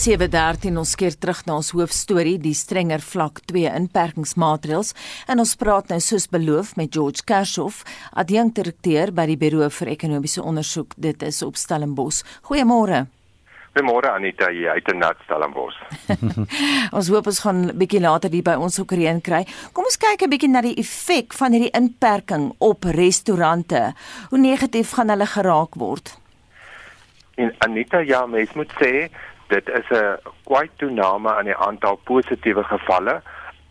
7:13 ons keer terug na ons hoofstorie, die strenger vlak 2 inperkingsmaatreëls. En ons praat nou soos beloof met George Kershoff, adjunkdirekteur by die Buro vir Ekonomiese Onderzoek. Dit is op Stellenbosch. Goeiemôre. Goeiemôre Anita, jy uit in Stellenbosch. ons hoop ons gaan bietjie later hier by ons ook reën kry. Kom ons kyk 'n bietjie na die effek van hierdie inperking op restaurante. Hoe negatief gaan hulle geraak word? En Anita, ja, mens moet sê dit is 'n kwai toename aan die aantal positiewe gevalle.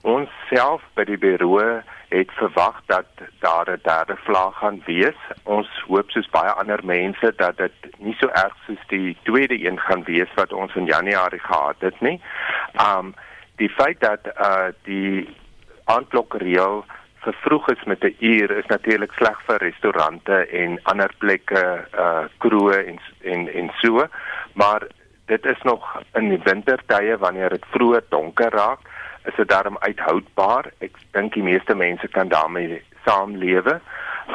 Ons self by die bureau het verwag dat daar 'n derde vlaag gaan wees. Ons hoop soos baie ander mense dat dit nie so erg soos die tweede een gaan wees wat ons in Januarie gehad het nie. Um die feit dat uh die aandklokreël vervroeg is met 'n uur is natuurlik sleg vir restaurante en ander plekke uh kroë en en en so maar dit is nog in die wintertye wanneer dit vroeg donker raak, is dit daarom uithoudbaar. Ek dink die meeste mense kan daarmee saamlewe.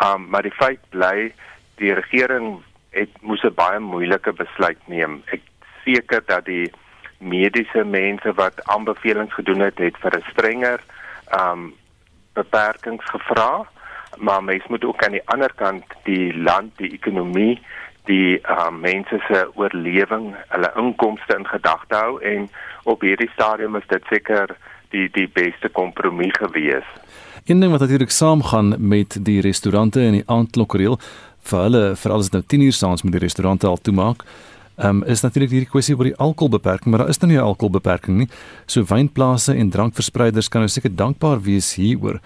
Um maar die feit bly die regering het moes 'n baie moeilike besluit neem. Ek seker dat die mediese mense wat aanbevelings gedoen het, het vir 'n strenger um beperkings gevra, maar mens moet ook aan die ander kant die land, die ekonomie die uh, mense se oorlewing, hulle inkomste in gedagte hou en op hierdie stadium is dit seker die die beste kompromie gewees. Een ding wat natuurlik saamgaan met die restaurante en die aandklokreël vir hulle vir alles nou 10 uur saans met die restaurante al toemaak. Um, is natuurlik hierdie kwessie oor die alkoholbeperking, maar daar is nou nie 'n alkoholbeperking nie. So wynplase en drankverspreiders kan nou seker dankbaar wees hieroor.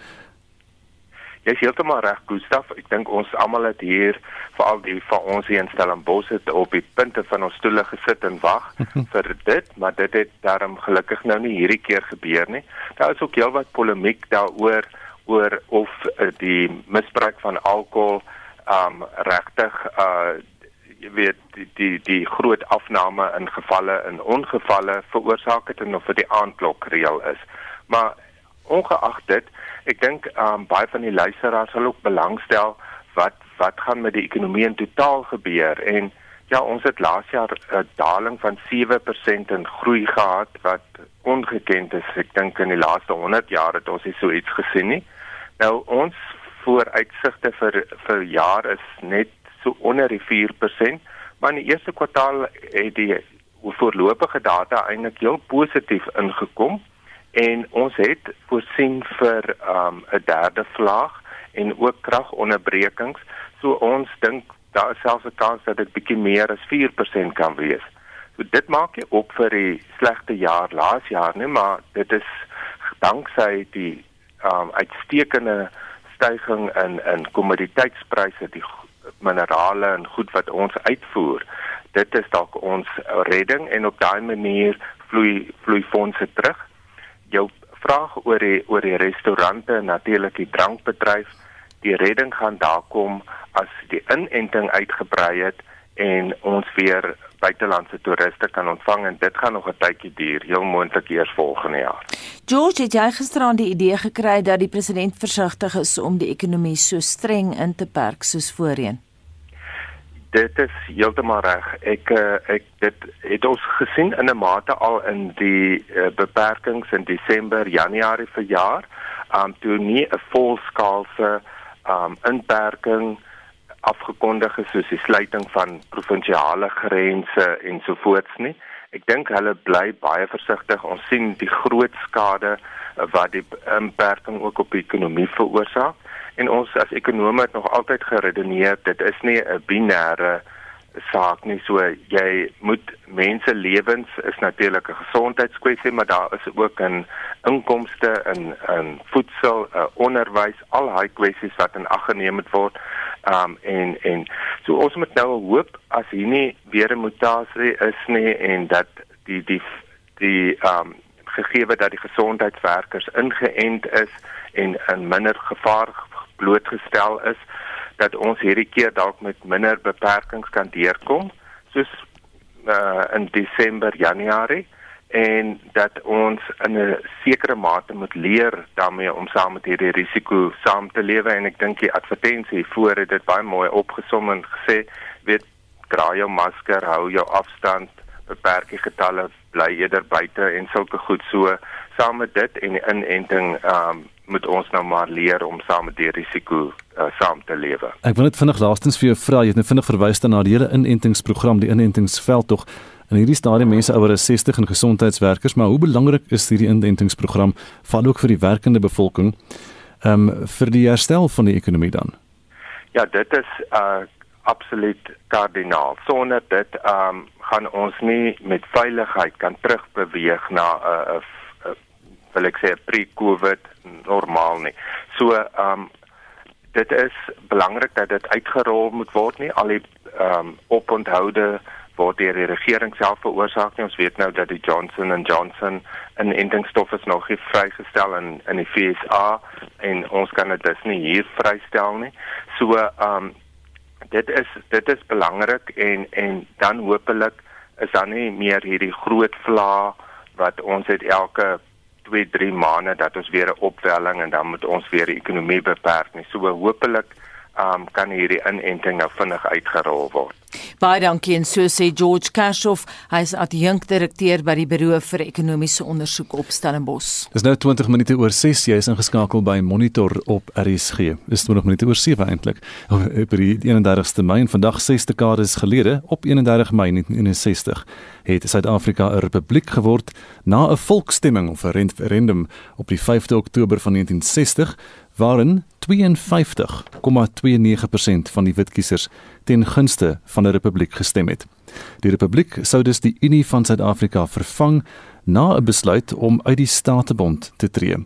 Jy is heeltemal reg, Gustaf. Ek dink ons almal het hier, veral die van ons hier in Stellenbosch het op die punte van ons stoele gesit en wag vir dit, maar dit het daarom gelukkig nou nie hierdie keer gebeur nie. Daar is ook heelwat polemiek daaroor oor of uh, die misbruik van alkohol um regtig uh jy weet die die die groot afname in gevalle in ongevalle veroorsaak het en of dit die aandklokreël is. Maar ongeag dit ek dink um, baie van die luisteraars sal ook belangstel wat wat gaan met die ekonomie in totaal gebeur. En ja ons het laas jaar 'n daling van 7% in groei gehad wat ongekend is. Ek dink in die laaste 100 jaar het ons nie so iets gesien nie. Nou ons vooruitsigte vir vir jaar is net so onder die 4% maar in die eerste kwartaal het die voorlopige data eintlik heel positief ingekom en ons het voorsien vir 'n um, derde vlaag en ook kragonderbrekings so ons dink daar is selfs 'n kans dat dit bietjie meer as 4% kan wees. So dit maak nie op vir die slegte jaar laas jaar nie, maar dit is danksy die um, uitstekende stygings in in kommoditeitspryse, die minerale en goed wat ons uitvoer. Dit is dalk ons redding en op daai manier vloei vloei fondse terug jou vraag oor die oor die restaurante natuurlik die drankbedryf die redding gaan daar kom as die inenting uitgebrei het en ons weer buitelandse toeriste kan ontvang en dit gaan nog 'n tydjie duur heel moontlik eers volgende jaar. George het jy gisteraan die idee gekry dat die president versigtig is om die ekonomie so streng in te perk soos voorheen dit is heeltemal reg. Ek uh, ek dit het ons gesien in 'n mate al in die uh, beperkings in Desember, Januarie vir jaar, um toe nie 'n volskaalse um inperking afgekondig is soos die sluiting van provinsiale grense ensovoorts nie. Ek dink hulle bly baie versigtig. Ons sien die groot skade wat die inperking ook op die ekonomie veroorsaak en ons as ekonome het nog altyd geredeneer dit is nie 'n binêre saak nie. So jy moet mense lewens is natuurlik 'n gesondheidskwessie maar daar is ook 'n inkomste in in voedsel onderwys al daai kwessies wat in ag geneem word. Um en en so ons moet nou hoop as hier nie weer 'n mutasie is nie en dat die die die um gegee dat die gesondheidswerkers ingeënt is en in minder gevaar blootgestel is dat ons hierdie keer dalk met minder beperkings kan deurkom soos uh, in Desember, Januarie en dat ons in 'n sekere mate moet leer daarmee om saam met hierdie risiko saam te lewe. En ek dink die advertensie voor het dit baie mooi opgesom en gesê weet dra jou masker, hou jou afstand, beperkie getalle bly eerder buite en sulke goed. So saam met dit en die inenting um, moet ons nou maar leer om saam met die risiko uh, saam te lewe. Ek wil net vinnig laastens vir jou vra, jy het net vinnig verwys na die hele inentingsprogram, die inentingsveld tog. En hierdie stadium mense ouer as 60 en gesondheidswerkers, maar hoe belangrik is hierdie inentingsprogram val ook vir die werkende bevolking? Ehm um, vir die herstel van die ekonomie dan. Ja, dit is uh absoluut kardinaal. Sonder dit ehm um, gaan ons nie met veiligheid kan terugbeweeg na 'n uh, uh, wil ek sê pre-COVID normaal nie. So ehm um, dit is belangrik dat dit uitgerol moet word nie al die ehm um, oponthoude word deur die regering self veroorsaak nie. Ons weet nou dat die Johnson and Johnson en inentingsstof is nog nie vrygestel in in die FSA en ons kan dit dus nie hier vrystel nie. So ehm um, dit is dit is belangrik en en dan hopelik is dan nie meer hierdie groot vla wat ons het elke 2 3 maande dat ons weer 'n opwelling en dan moet ons weer die ekonomie beperk nie. So hopelik um, kan hierdie inenting nou vinnig uitgerol word. Baie dankie en so sê George Kashoff, hy is adjunkdirekteur by die Buro vir Ekonomiese Ondersoek op Stellenbosch. Dis nou 20 minute oor 6, jy is ingeskakel by Monitor op RSG. Dis 20 minute oor 7 eintlik. Op die 31ste Mei en vandag 6 dekades gelede, op 31 Mei 1961, het Suid-Afrika 'n republiek geword na 'n volksstemming of 'n referendum op die 5de Oktober van 1960 waarin 52,29% van die witkiesers ten gunste van 'n republiek gestem het. Die republiek sou dus die Unie van Suid-Afrika vervang na 'n besluit om uit die Statebond te tree.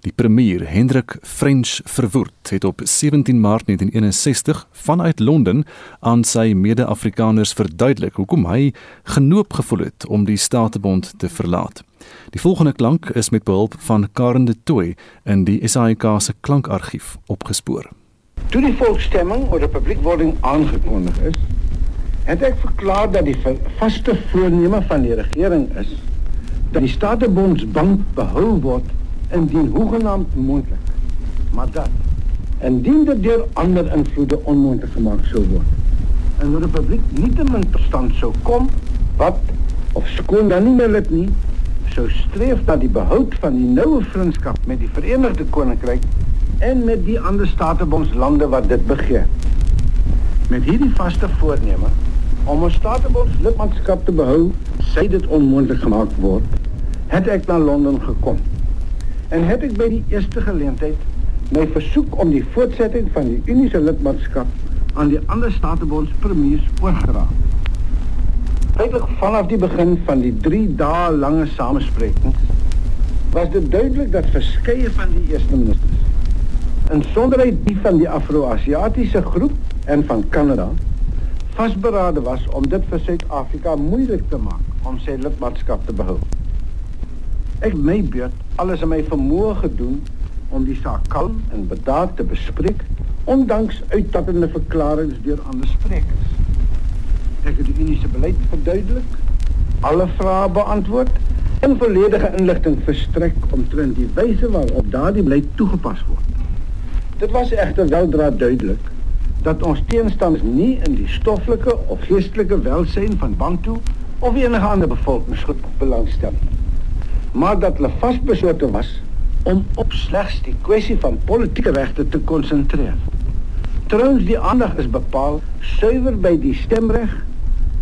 Die premier Hendrik French Verwoerd het op 17 Maart 1961 vanuit Londen aan sy mede-Afrikaners verduidelik hoekom hy genoop gevoel het om die Statebond te verlaat. Die volgende klank is met behulp van Karen de Tooy in die SAIK se klankargief opgespoor. Toe die volksstemming oor republiekwording aangekondig is, het ek verklaar dat die vaste voorneme van die regering is dat die Statebondsbank behou word indien hoegenaamd moontlik. Maar dat indien dit deur ander invloede onmoontlik gemaak sou word, en die republiek nie te min verstand sou kom wat of skoon dan nie meer lid nie sou streef na die behoud van die noue vriendskap met die Verenigde Koninkryk en met die ander statebondslande wat dit begeer. Met hierdie vaste voorneme om ons statebondslidmaatskap te behou, sê dit onmoontlik gemaak word, het ek na Londen gekom en het ek by die eerste geleentheid my versoek om die voortsetting van die Unie se lidmaatskap aan die ander statebonds premiers oorgedra. Feitlik vanaf die begin van die 3 dae lange samesprekings was dit duidelik dat verskeie van die eerste ministers en sonderheid die van die Afro-Asiatiese groep en van Kanada vasberade was om dit vir Suid-Afrika moeilik te maak om sy lidmaatskap te behou. Ek my alles in my vermoë gedoen om die saak kalm en bedaard te bespreek, ondanks uittappende verklaringe deur ander sprekers. Ek het die Unie se beleid verduidelik, alle vrae beantwoord en volledige inligting verstrek omtrent die wyse waarop daardie beleid toegepas word. Dit was egter weldra duidelik dat ons teenstanders nie in die stoffelike of geestelike welsyn van Bantu of enige ander bevolkingsgroep belangstel nie maar dat hulle vasbeslote was om op slegs die kwessie van politieke regte te konsentreer. Trouens die aandag is bepaal suiwer by die stemreg,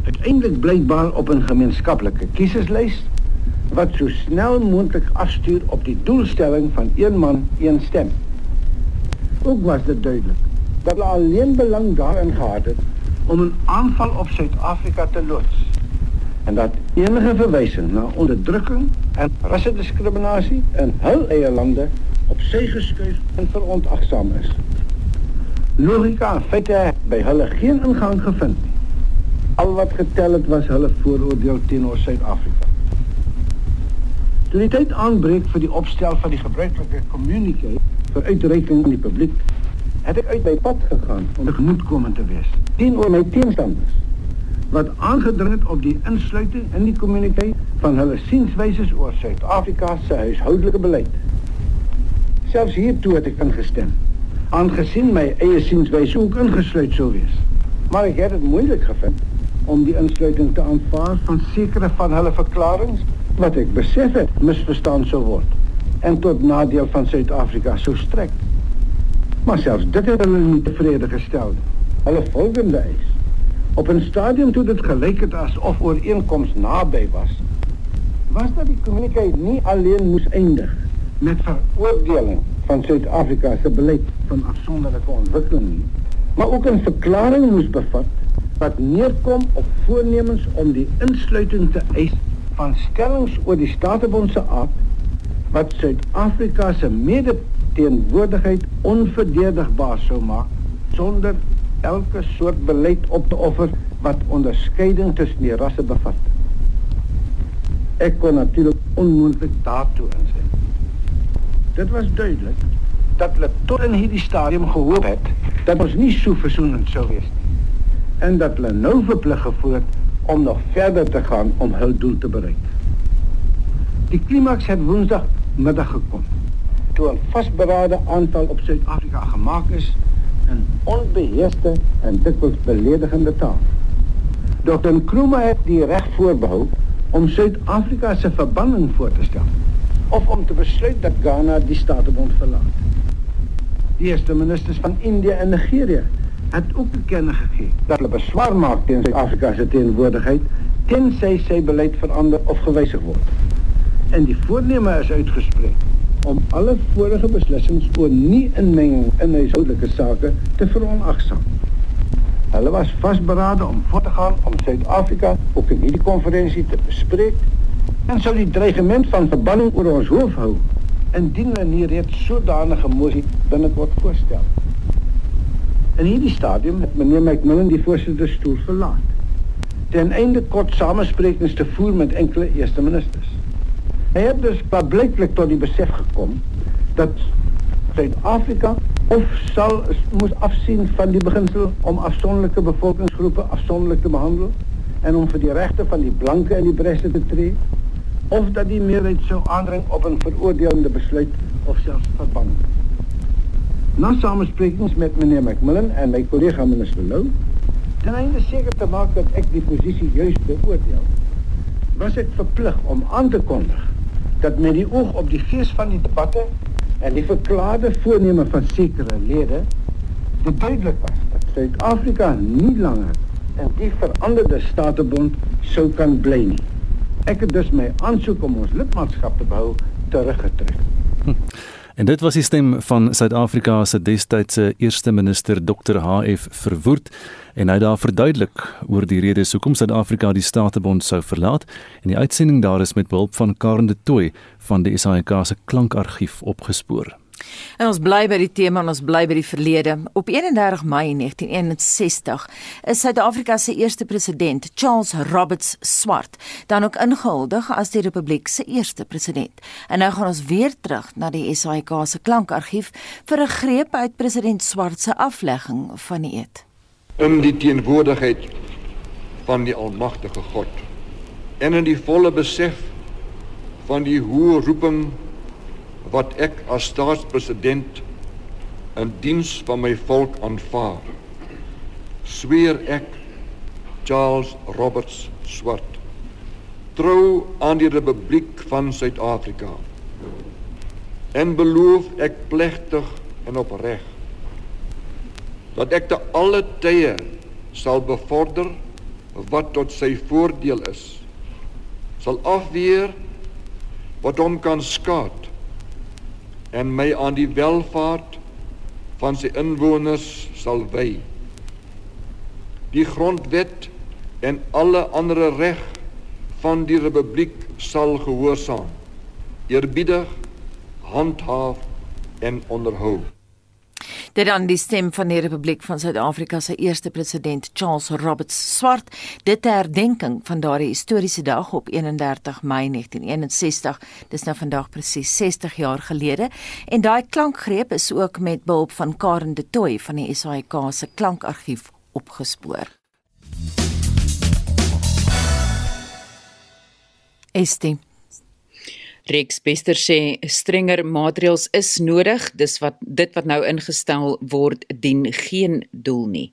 uiteindelik blykbaar op 'n gemeenskaplike kieserslys wat so snel moontlik afstuur op die doelstelling van een man, een stem. Ook was dit duidelik dat hulle alleen belang daarin gehad het om 'n aanval op Suid-Afrika te loods en dat enige verwysing na onderdrukking en rassediskriminasie in hul eie lande op sy geskuif en verontagsaam is. Logika en feite by hulle geen ingang gevind nie. Al wat getel het was hulle vooroordeel teenoor Suid-Afrika. Toe die tyd aanbreek vir die opstel van die gebruikelike communique vir uitreiking aan die publiek, het ek uit my pad gegaan om gemoedkomend te wees teenoor my teenstanders wat aangedring het op die insluiting in die kommuniteit van hulle sienswyses oor Suid-Afrika se beleid. Selfs hiertoe het ek ingestem, aangesien my eie sienswyse ook ingesluit sou wees. Maar ek het dit moeilik gevind om die insluiting te aanvaar van sekere van hulle verklaringe wat ek besef het misverstaan sou word en tot nadeel van Suid-Afrika sou strek. Maar selfs dit het hulle nie tevrede gestel nie. Hulle volgende eis op 'n stadium toe dit gelyk het asof ooreenkoms naby was, was dat die kommunikasie nie alleen moes eindig met veroordeling van Suid-Afrika se beleid van afsonderlike ontwikkeling nie, maar ook 'n verklaring moes bevat wat neerkom op voornemens om die insluiting te eis van stellings oor die Statebond se aard wat Suid-Afrika se mede-teenwoordigheid onverdedigbaar sou maak sonder elke soort beleid op te offer wat onderskeiding tussen die rasse bevat. Ek kon natuurlik onmoontlik daartoe instem. Dit was duidelik dat hulle tot in hierdie stadium gehoop het dat ons nie so versoenend sou wees nie en dat hulle nou het om nog verder te gaan om hul doel te bereik. Die klimaks het woensdag middag gekom. Toe 'n vasberade aanval op Suid-Afrika gemaak is in onbeheerste en dikwels beledigende taal. Dr. Nkrumah het die reg voorbehou om Suid-Afrika se verbanning voor te stel of om te besluit dat Ghana die Statebond verlaat. Die eerste ministers van Indië en Nigerië het ook bekend gegee dat hulle beswaar maak teen Suid-Afrika se teenwoordigheid tensy sy beleid verander of gewysig word. En die voorneme is uitgespreek om alle vorige beslissings oor nie inmenging in huishoudelike sake te veronagsaam. Hulle was vasberade om voort te gaan om Suid-Afrika ook in hierdie konferensie te bespreek en sou die dreigement van verbanning oor ons hoof hou indien hulle nie reeds sodanige mosie binnekort voorstel. In hierdie stadium het meneer McMillan die voorsitterstoel verlaat. Ten einde kort samesprekings te voer met enkele eerste ministers. Hy het dus publieklik tot die besef gekom dat Suid-Afrika of sal moes afsien van die beginsel om afsonderlike bevolkingsgroepe afsonderlik te behandel en om vir die regte van die blanke in die bresse te tree of dat die meerderheid sou aandring op 'n veroordelende besluit of selfs verbanning. Na samesprekings met meneer McMillan en my collega minister Lou, ten einde seker te maak dat ek die posisie juist beoordeel, was ek verplig om aan te kondig dat met die oog op die gees van die debatte en die verklaarde voorneme van sekere lede, dit duidelik was dat Suid-Afrika nie langer in die veranderde statebond sou kan bly nie. Ek het dus my aansoek om ons lidmaatskap te behou teruggetrek. Hm. En dit was die stem van Suid-Afrika se destydse eerste minister Dr. H.F. Verwoerd en hy daar verduidelik oor die redes hoekom Suid-Afrika die Statebond sou verlaat en die uitsending daar is met behulp van Karen de Tooy van die SAIK se klankargief opgespoor. En ons bly by die tema en ons bly by die verlede. Op 31 Mei 1961 is Suid-Afrika se eerste president, Charles Roberts Swart, dan ook ingehuldig as die republiek se eerste president. En nou gaan ons weer terug na die SAIK se klankargief vir 'n greep uit president Swart se aflegging van die eed. In die teenwoordigheid van die almagtige God en in die volle besef van die hoë roeping wat ek as staatspresident in diens van my volk aanvaar. Sweer ek Charles Roberts Swart trou aan die Republiek van Suid-Afrika en beloof ek plegtig en opreg dat ek te alle tye sal bevorder wat tot sy voordeel is sal afweer wat hom kan skaad en my aan die welfaart van sy inwoners sal wy. Die grondwet en alle ander reg van die republiek sal gehoorsaam, eerbiedig handhaaf en onderhou. Dit dan die stem van die Republiek van Suid-Afrika se eerste president Charles Roberts Swart. Dit ter herdenking van daardie historiese dag op 31 Mei 1961. Dis nou vandag presies 60 jaar gelede en daai klankgreep is ook met behulp van Karen de Tooy van die SAIK se klankargief opgespoor. Estie Rex Bester sê strenger maatreëls is nodig, dis wat dit wat nou ingestel word dien geen doel nie.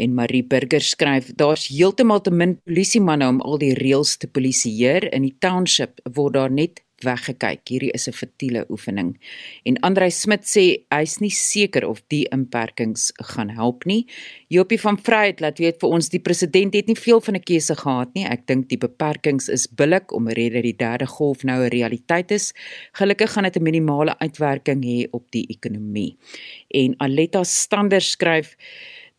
En Marie Burger skryf daar's heeltemal te min polisiemanne om al die reëls te polisieer in die township word daar net weggekyk. Hierdie is 'n futiele oefening. En Andrei Smit sê hy's nie seker of die inperkings gaan help nie. Jopie van Vryheid laat weet vir ons die president het nie veel van 'n keuse gehad nie. Ek dink die beperkings is billik om rede dat die derde golf nou 'n realiteit is. Gelukkig gaan dit 'n minimale uitwerking hê op die ekonomie. En Aletta Stander skryf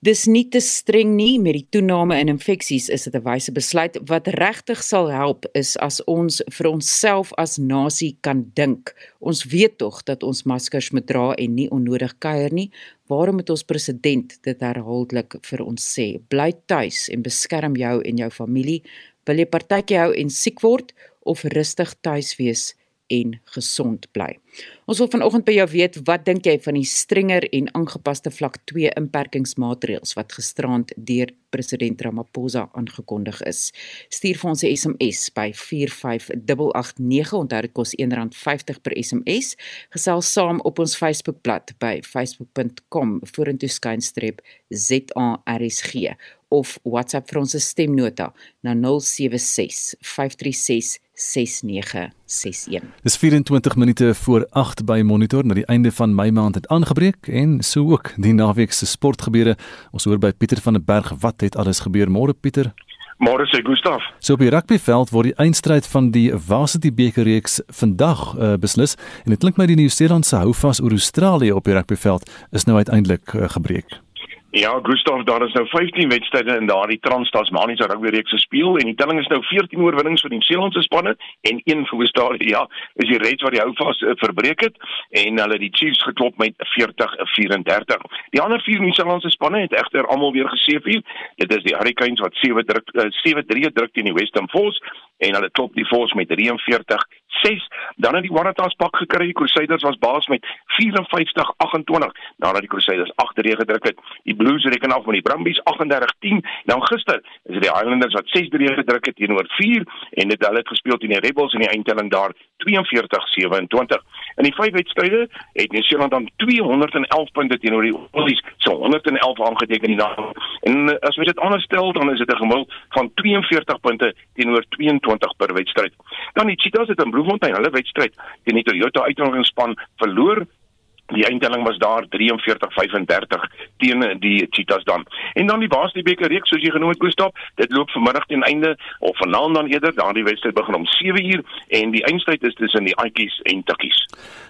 Dis nie te streng nie met die toename in infeksies is dit 'n wyse besluit wat regtig sal help is as ons vir onsself as nasie kan dink. Ons weet tog dat ons maskers moet dra en nie onnodig kuier nie. Waarom moet ons president dit herhaaldelik vir ons sê? Bly tuis en beskerm jou en jou familie. Wil jy partytjie hou en siek word of rustig tuis wees? En gesond bly. Ons wil vanoggend by jou weet, wat dink jy van die strenger en aangepaste vlak 2 inperkingsmaatreëls wat gisterand deur president Ramaphosa aangekondig is? Stuur vir ons 'n SMS by 45889, onthou dit kos R1.50 per SMS. Gesels saam op ons Facebookblad by facebook.com/vorentoeskynstreep ZARSG of WhatsApp vir ons stemnota na 076 536 6961. Dis 24 minute voor 8 by Monitor na die einde van my maand het aangebreek en so ook die naweek se sportgebeure. Ons hoor by Pieter van der Berg wat het alles gebeur môre Pieter? Môre sê Gustaf. So op die rugbyveld word die eindstryd van die Varsity beker reeks vandag uh, beslis en dit klink my die Nieu-Seelandse hou vas oor Australië op die rugbyveld is nou uiteindelik uh, gebreek. Ja, Gustav, daar is nou 15 wedstryde in daardie Trans-Tasmaniese rugby reeks gespeel en die telling is nou 14 oorwinnings vir die Nieu-Seelandse spanne en een vir Australië. Ja, is die Reds wat die houvas uh, verbreek het en hulle die Chiefs geklop met 40-34. Die ander vier Nieu-Seelandse spanne het egter almal weer geseëvier. Dit is die Hurricanes wat 7 druk 7-3 uh, druk teen die Western Force en hulle klop die Force met 43 6 dan het die Waratahs pak gekry die Crusaders was baas met 54-28 nadat die Crusaders agterreg gedruk het. Die Blues reken af met die Brumbies 38-10 dan gister is dit die Highlanders wat 6-3 gedruk het teenoor 4 en dit hulle het gespeel teen die Rebels in die eindtelling daar 42-27 in die vyf wedstryde het New Zealand dan 211 punte teenoor die Aussies so 111 aangeteken in die naam. En as jy dit anders stel dan is dit 'n gemiddeld van 42 punte teenoor 22 per wedstryd. Dan die Cheetahs het in Bloemfontein hulle wedstryd teen die Toyota uitnodigingsspan verloor Die eindtelling was daar 43-35 teen die Cheetahs dan. En dan die Baasdiebeker reeks soos jy genoem het Koostap, dit loop vanmiddag teen einde of vanaand dan eerder, daardie wedstryd begin om 7uur en die eindstryd is tussen die Aitjies en Tikkies.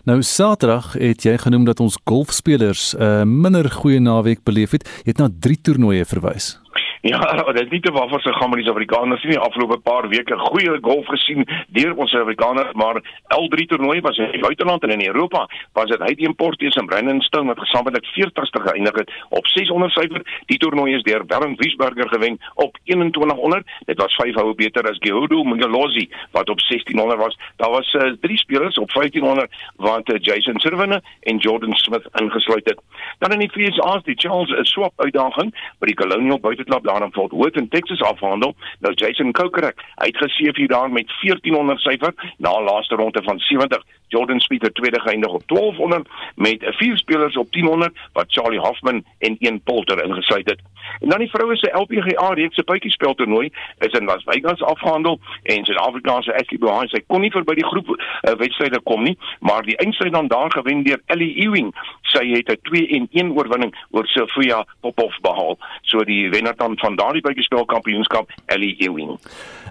Nou Saterdag het jy genoem dat ons golfspelers 'n uh, eh, minder goeie naweek beleef het. Jy het na 3 toernooie verwys. Ja, dit is nie te waarvoor se gaan met die Suid-Afrikaners nie. Afgelope paar weke goeie golf gesien deur ons Suid-Afrikaners, maar L3 toernooi was in die buiteland en in Europa was dit Heidi Importes en Brendan Stone wat gesamentlik 40ste geëindig het op 600 syfer. Die toernooi is deur Bernd Wiesberger gewen op 2100. Dit was 5 houe beter as Gehudo Mngalozi wat op 1600 was. Daar was uh, drie spelers op 1500 wat uh, Jason Sirwene en Jordan Smith ingesluit het. Dan in die VSA's die Charles Swap uitdaging by die Colonial Buiteklub daar in Fort Worth in Texas afhandel. Nou Jason Kokrak, hy het geseef hier daar met 1400 syfer na laaste ronde van 70. Jordan Smith het tweede geëindig op 1200 met vier spelers op 1000 wat Charlie Hoffman en een Polter ingesluit het. En dan die vroue se LPGA reeks se puitjiespel toernooi is in Las Vegas afgehandel en Suid-Afrikaanse Ashley Bohan sy kon nie verby die groep uh, wedstryde kom nie, maar die eindstryd dan daar gewen deur Ellie Ewing. Sy het 'n 2-1 oorwinning oor Sofia Popov behaal. So die wenner dan van daardie puitjiespel kampioenskap Ellie Ewing.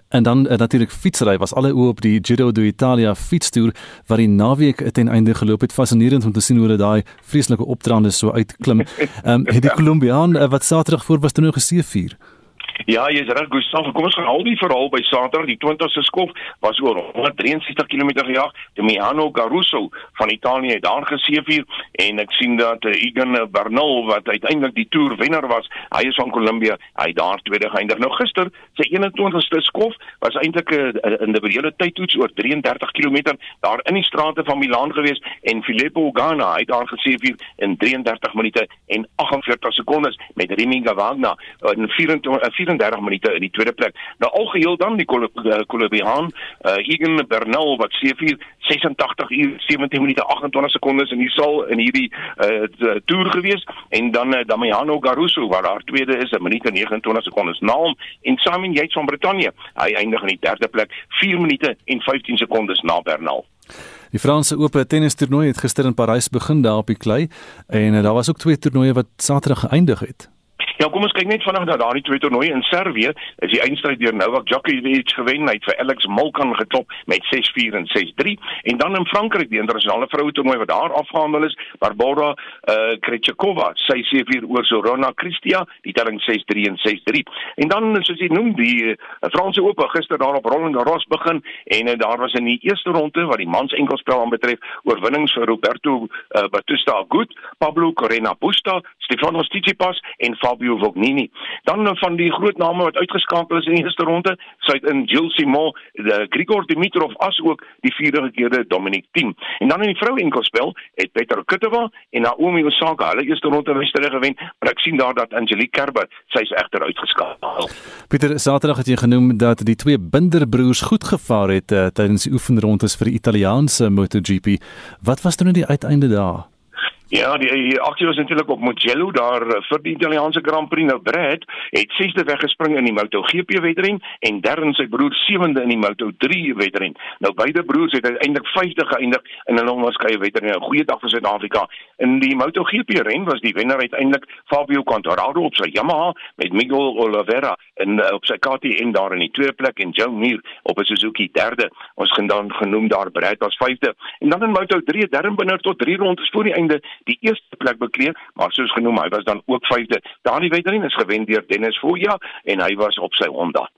En dan uh, natuurlik fietsry was alle oë op die Giro d'Italia fietstoer wat die naweek ten einde geloop het. Fascinerend om te sien hoe hulle daai vreeslike opdraande so uitklim. Ehm um, het die Kolumbiaan uh, wat Saterdag voor was toe nou gesee vier. Ja, jy's reg, Gustav. Kom ons gaan al die verhaal by Saterdag. Die 20ste skof was oor 163 km gejaag. Damiano Caruso van Italië het daar geseëvier en ek sien dat uh, Egan Bernal wat uiteindelik die toer wenner was, hy is van Kolumbie, hy daar tweede geëindig. Nou gister, sy 21ste skof was eintlik 'n uh, uh, individuele tydtoets oor 33 km daar in die strate van Milaan gewees en Filippo Ganna het daar geseëvier in 33 minute en 48 sekondes met Remy Gavagna in 24 36 minute in die tweede plek. Nou algeheel dan die Colombiaan uh, Egan Bernal wat 7 86 uur 17 minute 28 sekondes in die sal in hierdie uh, toer gewees en dan uh, Damiano Caruso wat daar tweede is 'n minuut en 29 sekondes na hom en Simon Yates van Brittanje hy eindig in die derde plek 4 minute en 15 sekondes na Bernal Die Franse Ope tennis toernooi het gister in Parys begin daar op die klei en daar was ook twee toernooie wat Saterdag geëindig het. Ja, kom ons kyk net vanaand na daardie twee toernooie in Servië. Is die eindstryd deur Novak Djokovic gewen. Hy het vir Alex Molkan geklop met 6-4 en 6-3. En dan in Frankryk, die internasionale vroue toernooi wat daar afgehandel is, Barbora uh, Krejcikova, sy 7-4 oor Sorona Cristia, die telling 6-3 en 6-3. En dan soos jy noem, die uh, Franse Ope gister daar op Roland Garros begin en uh, daar was in die eerste ronde wat die mans enkelspel aanbetref, oorwinnings vir Roberto uh, Bautista Agut, Pablo Correa Busta, Stefanos Tsitsipas en Fabio Mario Vognini. Dan van die groot name wat uitgeskakel is in die eerste ronde, sluit in Gilles Simon, die Grigor Dimitrov as ook die vierde keerde Dominic Thiem. En dan in die vroue enkelspel het Petra Kvitova en Naomi Osaka hulle eerste ronde wedstryd gewen, maar ek sien daar dat Angelique Kerber sy's egter uitgeskakel. Pieter, Saterdag het jy genoem dat die twee Binderbroers goed gevaar het uh, tydens die oefenrondes vir die Italiaanse MotoGP. Wat was toe nou die uiteinde daar? Ja, die, die aksie was natuurlik op Mugello daar eh, vir die Italiaanse Grand Prix nou Brad het 6de weggespring in die MotoGP wedren en Darren sy broer 7de in die Moto3 wedren. Nou beide broers het uiteindelik 5de geëindig in hulle onwaarskynlike wedren. 'n Goeie dag vir Suid-Afrika. In die MotoGP ren was die wenner uiteindelik Fabio Quartararo op sy Yamaha met Miguel Oliveira in uh, op sy KTM daar in die tweede plek en Joe Mir op 'n Suzuki derde. Ons gaan dan genoem daar Brad as 5de. En dan in Moto3 Darren binne tot 3 rondes voor die einde die eerste plek bekleed, maar soos genoem, hy was dan ook vyfde. Daardie wedren is gewen deur Dennis Foya en hy was op sy Honda.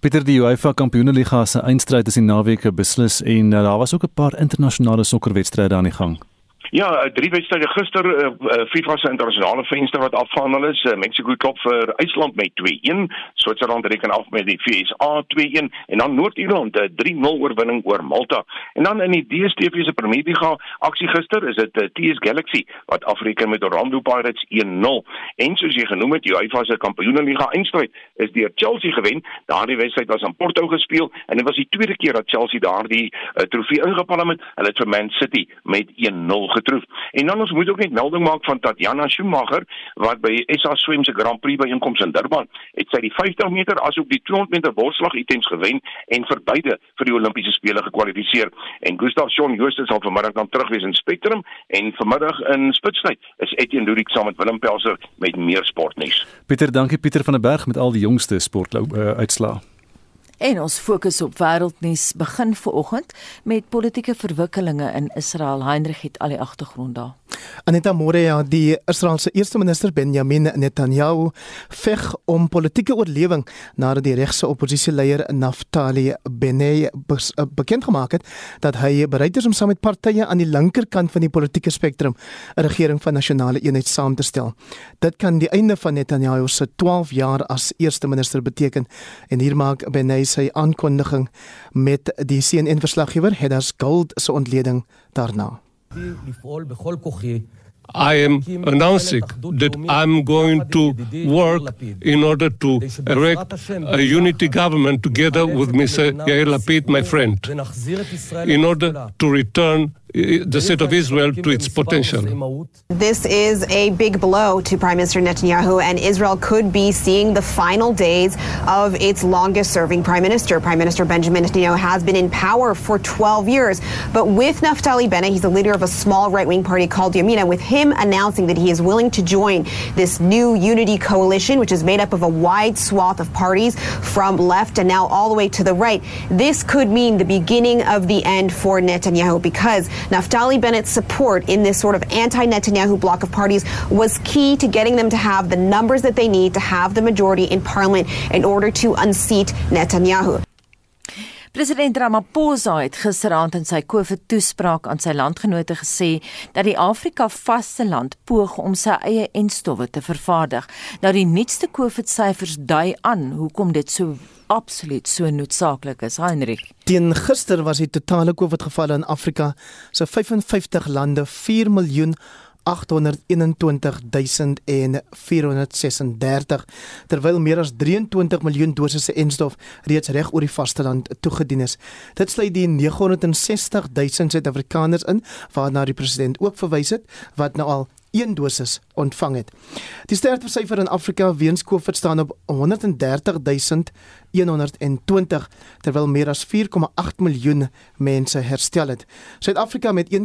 Peter die UEFA Kampioenligga se eindstryd is in naweek beslis en uh, daar was ook 'n paar internasionale sokkerwedstryde aan die gang. Ja, eh, drie wedstryde gister uh, FIFA se internasionale venster wat afgehandel is. Uh, Mexico klop vir IJsland met 2-1. Switserland reken af met die VSA 2-1 en dan Noord-Ierland 'n 3-0 oorwinning oor Malta. En dan in die DStv se Premier League aksie gister is dit uh, TS Galaxy wat Afrika met Orlando Pirates 1-0. En soos jy genoem het, UEFA se Kampioenligga eindstryd is deur Chelsea gewen. Daardie wedstryd was in Porto gespeel en dit was die tweede keer dat Chelsea daardie uh, trofee ingepalm het. Hulle het vir Man City met 1-0 getroof. En dan ons moet ook net melding maak van Tatiana Schumacher wat by SA Swem se Grand Prix byeenkoms in Durban het sy die 50 meter asook die 200 meter borslag items gewen en vir beide vir die Olimpiese spele gekwalifiseer. En Gustav Shaun Jooste sal vanmiddag dan terug wees in Spectrum en vanmiddag in Spitsbergen is Etienne Ludik saam met Willem Pelser met meer sportnuus. Pieter, dankie Pieter van der Berg met al die jongste sportlou uh, uitslae. En ons fokus op wêreldnuus begin vanoggend met politieke verwikkelinge in Israel. Heinrich het al die agtergrond daar. Aneta Morea, die Israeliese eerste minister Benjamin Netanyahu, veg om politieke oorlewing nadat die regse oppositieleier Naftali Bennett eh, bekend gemaak het dat hy bereid is om saam met partye aan die linkerkant van die politieke spektrum 'n regering van nasionale eenheid saam te stel. Dit kan die einde van Netanyahu se 12 jaar as eerste minister beteken en hier maak Bennett sy aankondiging met die CNN-verslaggewer Hedas Gold se ontleding daarna. I am announcing that I'm going to work in order to erect a unity government together with Mr. Yair Lapid, my friend, in order to return the state of Israel to its potential. This is a big blow to Prime Minister Netanyahu, and Israel could be seeing the final days of its longest serving prime minister. Prime Minister Benjamin Netanyahu has been in power for 12 years, but with Naftali Bennett, he's the leader of a small right wing party called Yamina, with him announcing that he is willing to join this new unity coalition, which is made up of a wide swath of parties from left and now all the way to the right. This could mean the beginning of the end for Netanyahu because Naftali Bennett's support in this sort of anti Netanyahu bloc of parties was key to getting them to have the numbers that they need to have the majority in parliament in order to unseat Netanyahu. President Ramaphosa het gisteraand in sy COVID-toespraak aan sy landgenote gesê dat die Afrika vasteland poog om sy eie enstowwe te vervaardig. Nou die nuutste COVID-syfers dui aan hoekom dit so absoluut so noodsaaklik is, Heinrich. Teen gister was die totale COVID-gevalle in Afrika se so 55 lande 4 miljoen 821436 terwyl meer as 23 miljoen dosisse enstof reeds reg oor die vasteland toegedien is. Dit sluit die 960 000 Suid-Afrikaners in waarna die president ook verwys het wat nou al een dosis ontvang het. Die sterftesyfer in Afrika weens COVID staan op 130120 terwyl meer as 4,8 miljoen mense herstel het. Suid-Afrika met 1,6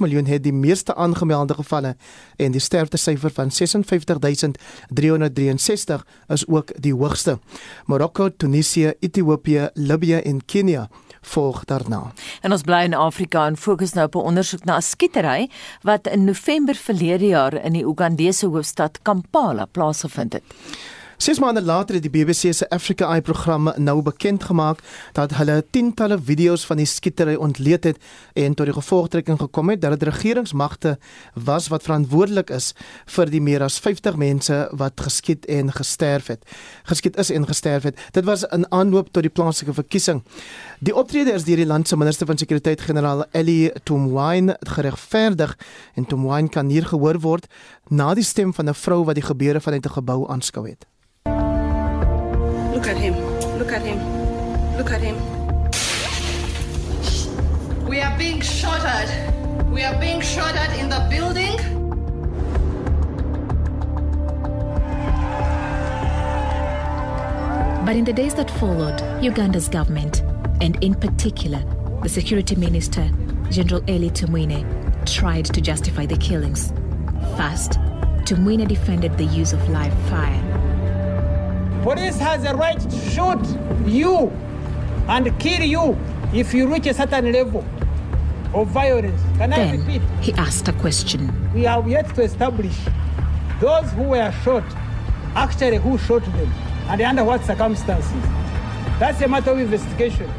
miljoen het die meeste aangemelde gevalle en die sterftesyfer van 56363 is ook die hoogste. Marokko, Tunesië, Ethiopië, Libië en Kenia volg daarna. En ons bly in Afrika en fokus nou op 'n ondersoek na 'n skietery wat in November verlede jaar in die Ugandese hoofstad Kampala plaasgevind het. Ses maande later het die BBC se Africa Eye program nou bekend gemaak dat hulle tientalle video's van die skietery ontleed het en tot die gevolgtrekking gekom het dat dit regeringsmagte was wat verantwoordelik is vir die meer as 50 mense wat geskiet en gesterf het. Geskiet is en gesterf het. Dit was 'n aanloop tot die plaaslike verkiesing. Die optrede is deur die land se minister van sekuriteit generaal Ellie Tumwine geregverdig en Tumwine kan hier gehoor word na die stem van 'n vrou wat die gebeure vanuit 'n gebou aanskou het. Look at him. Look at him. Look at him. We are being shot at. We are being shot at in the building. But in the days that followed, Uganda's government, and in particular, the security minister, General Eli Tumwine, tried to justify the killings. First, Tumwine defended the use of live fire. Police has a right to shoot you and kill you if you reach a certain level of violence. Can I repeat? he asked a question. We have yet to establish those who were shot, actually who shot them, and under what circumstances. That's a matter of investigation.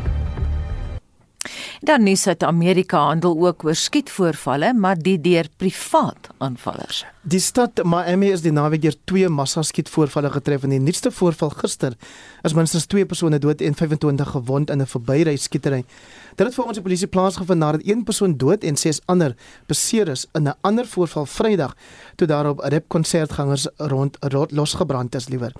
Dan nuus uit Amerika handel ook oor skietvoorvalle, maar die deur privaat aanvallers. Die stad Miami is die naweek deur twee massaskietvoorvalle getref en die nuutste voorval gister is minstens 2 persone dood en 25 gewond in 'n verbyry skietery. Dit het volgens die polisie plaasgevind nadat een persoon dood en ses ander beseer is in 'n ander voorval Vrydag toe daarop rapkonsertgangers rond, rond losgebrand is liewer.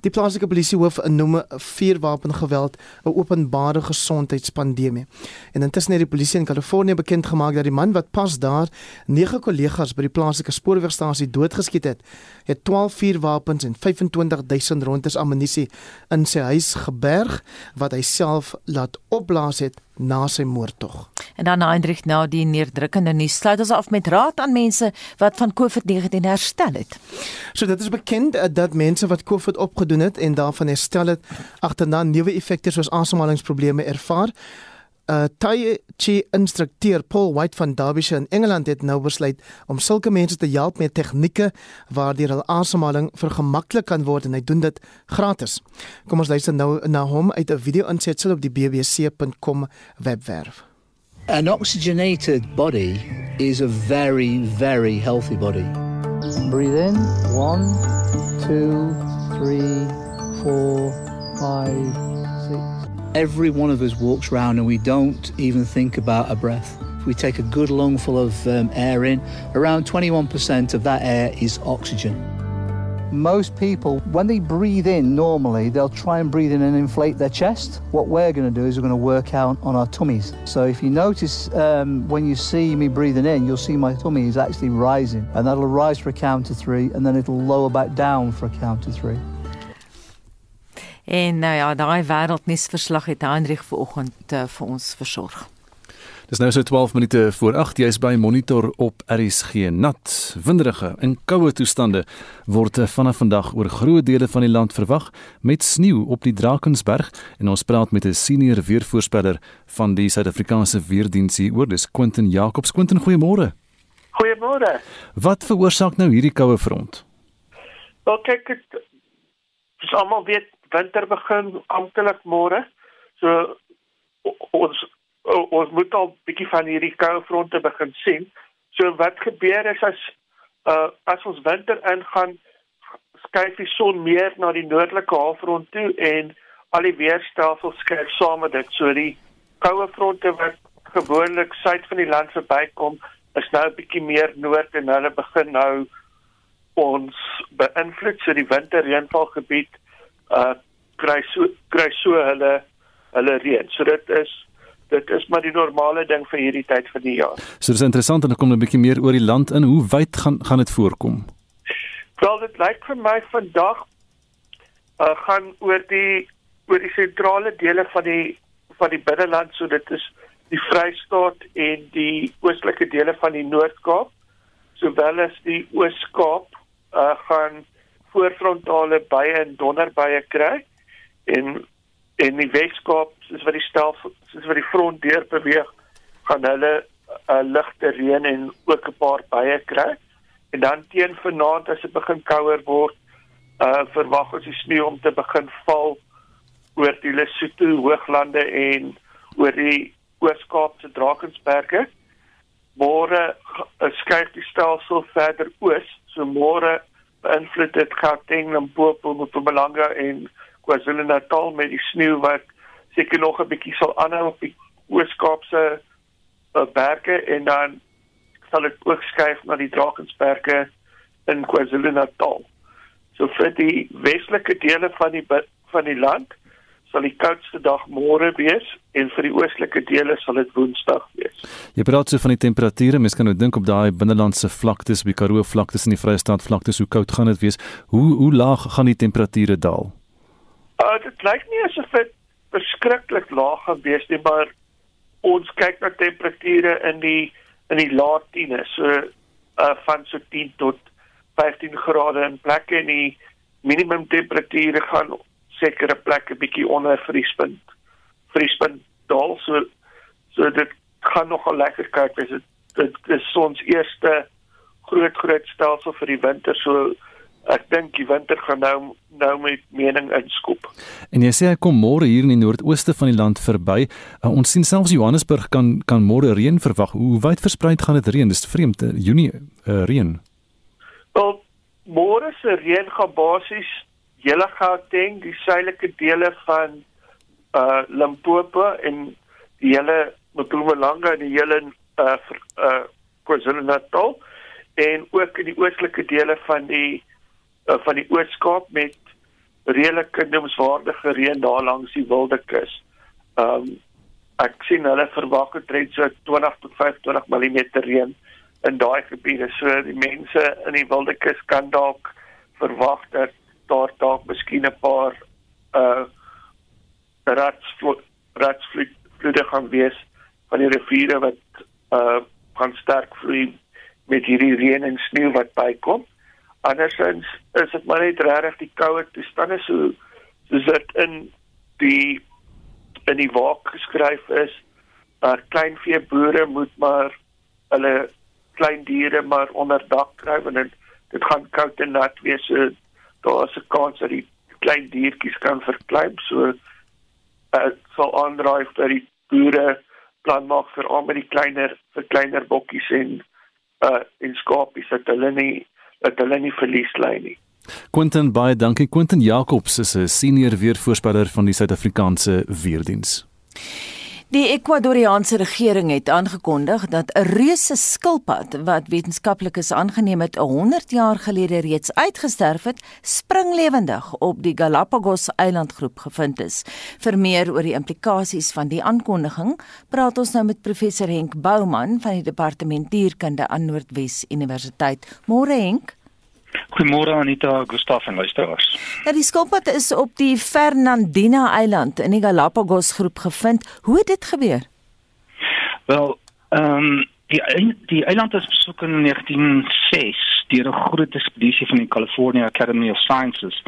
Die plaaslike polisiehoof noem vuurwapengeweld 'n openbare gesondheidspandemie. En intussen het die polisie in Kalifornië bekend gemaak dat die man wat pas daar 9 kollegas by die plaaslike spoorwegstasie doodgeskiet het, het 12 vuurwapens en 25000 rondes ammunisie in sy huis geberg wat hy self laat opblaas het na sy moordtog. En dan Hendrik na die neerdrukkende nuus sluit ons af met raad aan mense wat van COVID-19 herstel het. So dit is bekend uh, dat mense wat COVID opgedoen het en daarvan herstel het agterna neeweffekte soos asemhalingsprobleme ervaar. Uh Tai Chi instrukteur Paul White van Derbyshire in Engeland het nou besluit om sulke mense te help met tegnieke waardeur hul asemhaling vergemaklik kan word en hy doen dit gratis. Kom ons luister nou na hom uit 'n video-insetsel op die bbc.com webwerf. An oxygenated body is a very, very healthy body. Breathe in. One, two, three, four, five. Every one of us walks around and we don't even think about a breath. If we take a good lungful of um, air in, around 21% of that air is oxygen. Most people, when they breathe in normally, they'll try and breathe in and inflate their chest. What we're going to do is we're going to work out on our tummies. So if you notice um, when you see me breathing in, you'll see my tummy is actually rising. And that'll rise for a count of three, and then it'll lower back down for a count of three. En nou ja, daai wêreldnuusverslag het Hendrik vanoggend uh, vir ons versorg. Dis nou so 12 minute voor 8 jy's by monitor op RSG nat. Winderige en koue toestande word eh, vanaf vandag oor groot dele van die land verwag met sneeu op die Drakensberg. En ons praat met 'n senior weervoorspeller van die Suid-Afrikaanse weerdiens hier oor dis Quentin Jacobs. Quentin goeiemôre. Goeiemôre. Wat veroorsaak nou hierdie koue front? Wel kyk dit is almal weet winter begin amptelik môre so ons ons moet al bietjie van hierdie koue fronte begin sien. So wat gebeur is as uh as ons winter ingaan skuif die son meer na die noordelike halfrond toe en al die weerstelsels skuif saam met dit. So die koue fronte wat gewoonlik suid van die land verbykom, is nou 'n bietjie meer noord en hulle begin nou ons beïnvloed so die winterreënvalgebied uh kry so kry so hulle hulle reën. So dit is dit is maar die normale ding vir hierdie tyd van die jaar. So dis interessant en dan kom 'n bietjie meer oor die land in. Hoe wyd gaan gaan dit voorkom? Wel dit lyk vir my vandag uh gaan oor die oor die sentrale dele van die van die binneland, so dit is die Vrystaat en die oostelike dele van die Noord-Kaap, sowel as die Oos-Kaap uh gaan voorfrontale baie en donderbuie kry en en die Weskaap soos wat die stel soos wat die front deur beweeg gaan hulle 'n uh, ligte reën en ook 'n paar baie kry. En dan teen vanaand as dit begin kouer word uh verwag ons die sneeu om te begin val oor die Lesotho hooglande en oor die Oos-Kaap se Drakensberge. Môre uh, skuif die stelsel verder oos so môre beïnvloed dit Gauteng, Limpopo, Mpumalanga en KwaZulu-Natal met die sneeu wat seker nog 'n bietjie sal aanhou op die Oos-Kaapse uh, berge en dan sal dit ook skuif na die Drakensberge in KwaZulu-Natal. So vir die westelike dele van die van die land sal die koudste dag môre wees en vir die oostelike dele sal dit woensdag wees. Jy praat so van die temperature, mens kan nou dink op daai binnelandse vlaktes, by Karoo vlaktes en die Vrystaat vlaktes, hoe koud gaan dit wees? Hoe hoe laag gaan die temperature daal? Uh dit lyk nie asof dit verskriklik laag gaan wees nie, maar ons kyk na temperature in die in die laat 10's, so uh van so 10 tot 15 grade in plekke en die minimum temperature gaan sekere plekke bietjie onder vriespunt. Vriespunt daal so so dit gaan nogal lekker kyk as dit dit is ons eerste groot groot stelsel vir die winter so ek dink die winter gaan nou nou met mening inskop. En jy sê hy kom môre hier in die noordooste van die land verby. Uh, ons sien selfs Johannesburg kan kan môre reën verwag. Hoe wyd versprei gaan dit reën? Dis vreemd, uh, Junie uh, reën. Wel, môre se reën gaan basies hele Gauteng, die suidelike dele van uh Limpopo en die hele Mpumalanga en die hele uh uh KwaZulu-Natal en ook in die oostelike dele van die uh, van die Oos-Kaap met redelike noemenswaardige reën daar langs die Wilde Kus. Um ek sien hulle verwag omtrent so 20 tot 25 mm reën in daai gebiede. So die mense in die Wilde Kus kan dalk verwag dat daar dalk miskien 'n paar uh ratsvloede gaan wees van die riviere wat uh gaan sterk vloei met hierdie reën en sneeu wat bykom. Andersins is dit maar net regtig die koue toestande so soos dit in die in die waak geskryf is. Uh kleinvee boere moet maar hulle klein diere maar onder dak kry want dit gaan koud en nat wees. So daar is 'n kans dat die klein diertjies kan verkleim. So uh sal aandryf dat die boere plan maak vir al met die kleiner vir kleiner bokkies en uh en skapies dat hulle nie dat hulle nie verlies lê nie. Quentin baie dankie Quentin Jacobs is 'n senior weervoorspeller van die Suid-Afrikaanse weerdiens. Die Ekwadoriaanse regering het aangekondig dat 'n reuse skilpad wat wetenskaplikes aangeneem het 100 jaar gelede reeds uitgesterf het, springlewendig op die Galapagos eilandgroep gevind is. Vir meer oor die implikasies van die aankondiging, praat ons nou met professor Henk Bouman van die departement dierkunde aan Noordwes Universiteit. Môre Henk. Goeiemôre Anita, Gustaf en luisteraars. Ja, die skilpad is op die Fernandina Eiland in die Galapagos groep gevind. Hoe het dit gebeur? Wel, ehm um, die die eiland is besoek in 1906 deur 'n groot ekspedisie van die California Academy of Sciences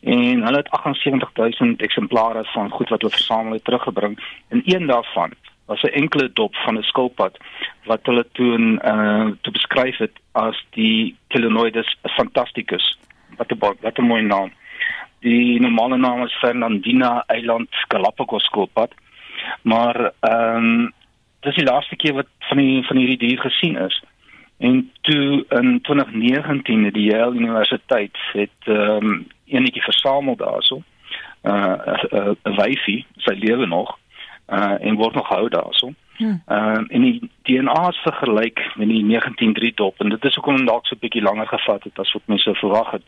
en hulle het 78000 eksemplare van goed wat hulle versamel het teruggebring en een daarvan was 'n enkele dop van 'n skilpad wat hulle toe in uh te beskryf het as die Telenoidus fantasticus. Wat 'n wat 'n mooi naam. Die normale naam is Fernandina Eiland Galapagos skilpad. Maar ehm um, dis die laaste keer wat van die van hierdie dier gesien is. En toe in 2019 het die Yale Universiteit het ehm um, enetjie versamel daarso. Uh 'n uh, uh, wyfie, sy lewe nog uh en word nog hou daarso. Ehm uh, en die DNA's vergelyk met die 193 dop en dit is ook om dalk so 'n bietjie langer gevat het as wat mense verwag het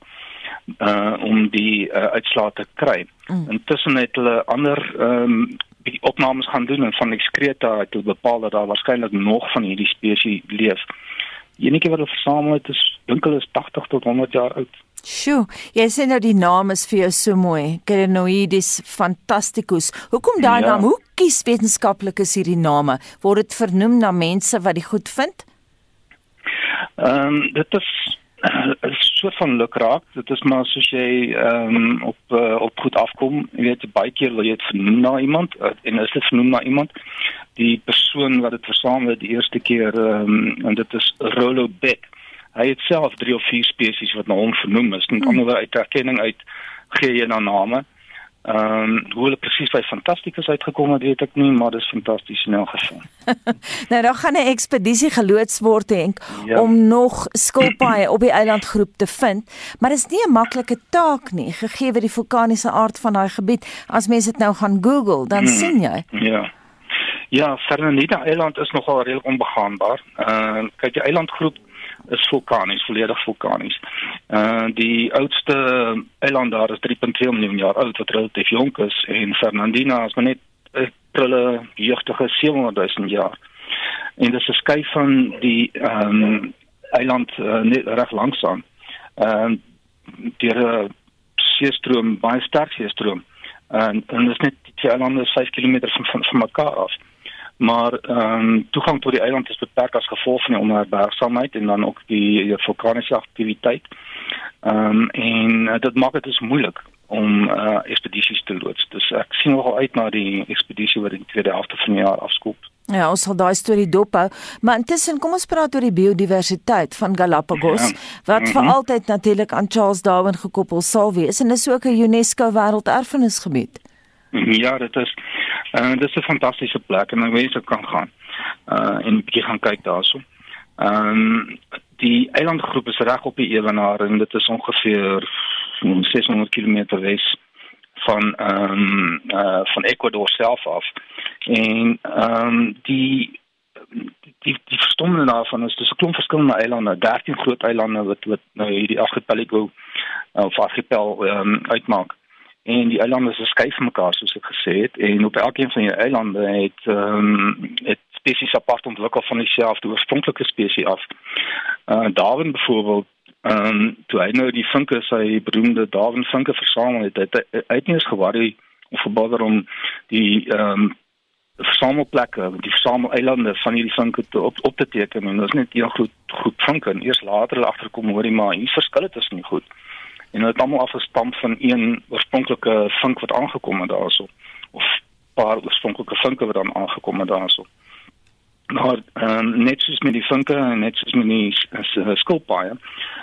uh om die uh, uitslae te kry. Mm. Intussen het hulle ander ehm um, bietjie opnames gaan doen en van ekskreta het hulle bepaal dat daar waarskynlik nog van hierdie spesies leef. Die enige wat hulle versamel het is dink hulle is 80 tot 100 jaar oud. Sjoe, jy sê nou die naam is vir jou so mooi. Kerenoides fantasticus. Hoekom daai ja. naam? Hoe kies wetenskaplikes hierdie name? Word dit vernoem na mense wat die goed vind? Ehm um, dit is 'n soort van lukraak. Dit is maar soos jy ehm um, op uh, op goed afkom. Jy weet baie keer wil jy dit vernoem na iemand uh, en as dit vernoem na iemand die persoon wat dit versamel die eerste keer ehm um, en dit is Rollo Beck. Hy het self 3 of 4 spesies wat na hom vernoem is. Met ander woorde uit erkenning uit gee jy dan name. Ehm um, hoe hulle presies by fantasties uitgekom het, weet ek nie, maar dit is fantasties in elk geval. nou dan gaan 'n ekspedisie geloods word denk ja. om nog skilpaaie op die eilandgroep te vind, maar dit is nie 'n maklike taak nie, gegee die vulkaniese aard van daai gebied. As mense dit nou gaan Google, dan hmm. sien jy. Ja. Ja, Fernandina Eiland is nogal redelik onbegaanbaar. Ehm uh, kyk die eilandgroep is vulkanies, volledig vulkanies. Uh die oudste eiland daar is 3.2 miljoen jaar oud wat relatief jonk is en Fernandina is maar net 'n prille jeugtige 700 000 jaar. En dit is 'n skei van die ehm um, eiland uh, net reg langsaan. Ehm uh, die seestroom baie sterk seestroom. En en dit is net die eilande 5 km van, van mekaar af maar ehm um, toegang tot die eiland is beperk as gevolg van die onherbergsaamheid en dan ook die, die vulkaniese aktiwiteit. Ehm um, en uh, dit maak dit dus moeilik om uh, ekspedisies te loods. Dus ek sien nogal uit na die ekspedisie wat in die tweede helfte van die jaar afskoop. Ja, ons sal daai storie dophou, maar intussen kom ons praat oor die biodiversiteit van Galapagos ja. wat mm -hmm. vir altyd natuurlik aan Charles Darwin gekoppel sal wees en is ook 'n UNESCO wêrelderfenisgebied. Ja, dit is uh, dit is 'n fantastiese plek en mense kan gaan uh en bietjie gaan kyk daarso. Ehm um, die eilandgroep is reg op die ewenaar en dit is ongeveer 600 km wes van ehm um, uh van Ecuador self af. En ehm um, die die die verstommende daarvan is dis 'n klomp verskillende eilande, 13 groot eilande wat wat nou hierdie archipelago of archipel ehm um, uitmaak en die eilande is geskei van mekaar soos ek gesê het. En op elkeen van die eilande het ehm um, het spesies apart ontwikkel van dieselfde oorspronklike spesies af. Uh Darwin byvoorbeeld ehm um, toe hy nou die vinke sy beroemde Darwin vinke versamel het, het hy uit nie eens geworry of verbader om die ehm um, versamelplekke, die versameleilande van hierdie vinke op, op te teken. En dit is net een groot groep vinke. En eers later hulle agterkom hoorie maar hier verskil dit is nie goed en hulle het almal afgestam van een oorspronklike vink wat aangekom het daarso of paar oorspronklike vinke wat dan aangekom het daarso. Maar um, net soos met die vinke en net soos met die uh, skilpaaie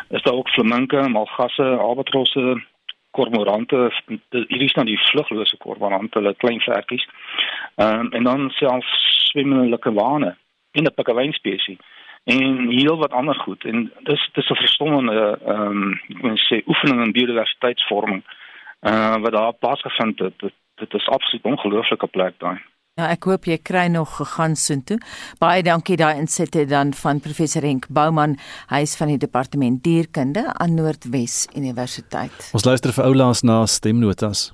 is daar ook flaminke, malgasse, albatrosse, kormorante, hierdie is dan die vluglose kormorante, hulle klein vertjies. Ehm um, en dan selfs swemmende wane in 'n pikkewyn spesies en heel wat ander goed en dis dis 'n verstommende ehm um, ek moet sê oefening in biodiversiteitsvorming uh wat daar plaasgevind het dit, dit is absoluut ongelooflike plek daai Ja, ek hoop jy kry nog gegaan soontoe. Baie dankie daai insette dan van professor Henk Bouman, hy is van die departement dierkunde aan Noordwes Universiteit. Ons luister vir oulaas na stemnotas.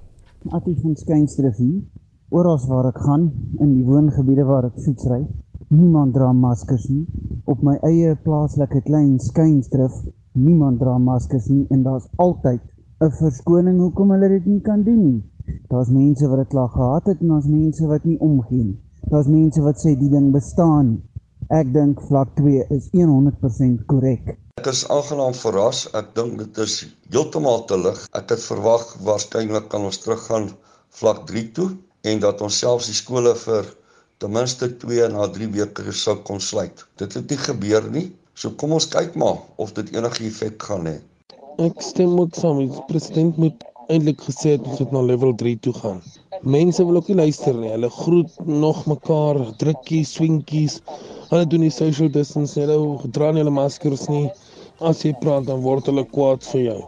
Attie van Skynstreef hier. Oral waar ek gaan in die woongebiede waar ek fietsry, Niemand dra maskers nie. Op my eie plaaslike klein skynstrif, niemand dra maskers nie en daar's altyd 'n verskoning hoekom hulle dit nie kan doen nie. Daar's mense wat dit klaar gehad het en daar's mense wat nie omgee nie. Daar's mense wat sê die ding bestaan nie. Ek dink vlak 2 is 100% korrek. Ek is aangenaam verras. Ek dink dit is heeltemal te lig. Ek het verwag waarskynlik kan ons teruggaan vlak 3 toe en dat ons selfs die skole vir ten minste 2 na 3 weke sou kon sluit. Dit het nie gebeur nie. So kom ons kyk maar of dit enige effek gaan hê. Ek stem met saam. Die president moet eintlik gesê het ons moet na level 3 toe gaan. Mense wil ook nie luister nie. Hulle groet nog mekaar, drukkies, swinkies. Hulle doen nie social distance nie. Hulle dra nie hulle maskers nie. As jy praat dan word hulle kwaad vir jou.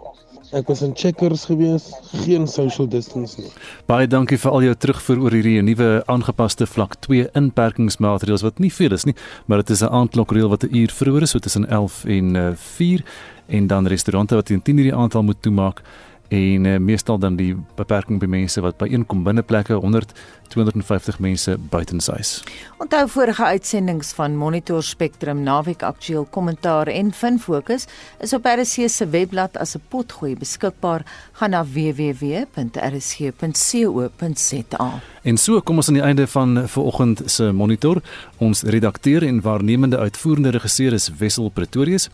Ek was in checkers gewees, geen social distance nie. Baie dankie vir al jou terugvoer oor hierdie nuwe aangepaste vlak 2 inperkingsmaatreëls wat nie veel is nie, maar dit is 'n aandklokreël wat 'n uur vroeër is, so tussen 11 en 4 eh, en dan restaurante wat teen 10 uur die aantal moet toemaak en uh, meestal dan die beperking by mense wat by inkom binneplekke 100 250 mense buitenshuis. Onthou vorige uitsendings van Monitor Spectrum naweek aktueel kommentaar en fin fokus is op RC se webblad as 'n potgooi beskikbaar gaan na www.rc.co.za. En so kom ons aan die einde van vanoggend se monitor. Ons redakteur en waarnemende uitvoerende regisseur is Wessel Pretorius.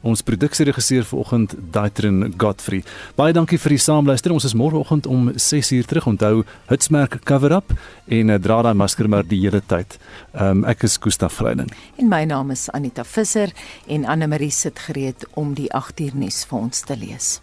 Ons produksieregisseur vanoggend Daitrin Godfrey. Baie dankie vir die saamluister. Ons is môreoggend om 6:00 terug. Onthou hitsmerk cover up en uh, dra daai masker maar die hele tyd. Um, ek is Gustaf Vreiden. En my naam is Anita Visser en Anne Marie sit gereed om die 8uur nuus vir ons te lees.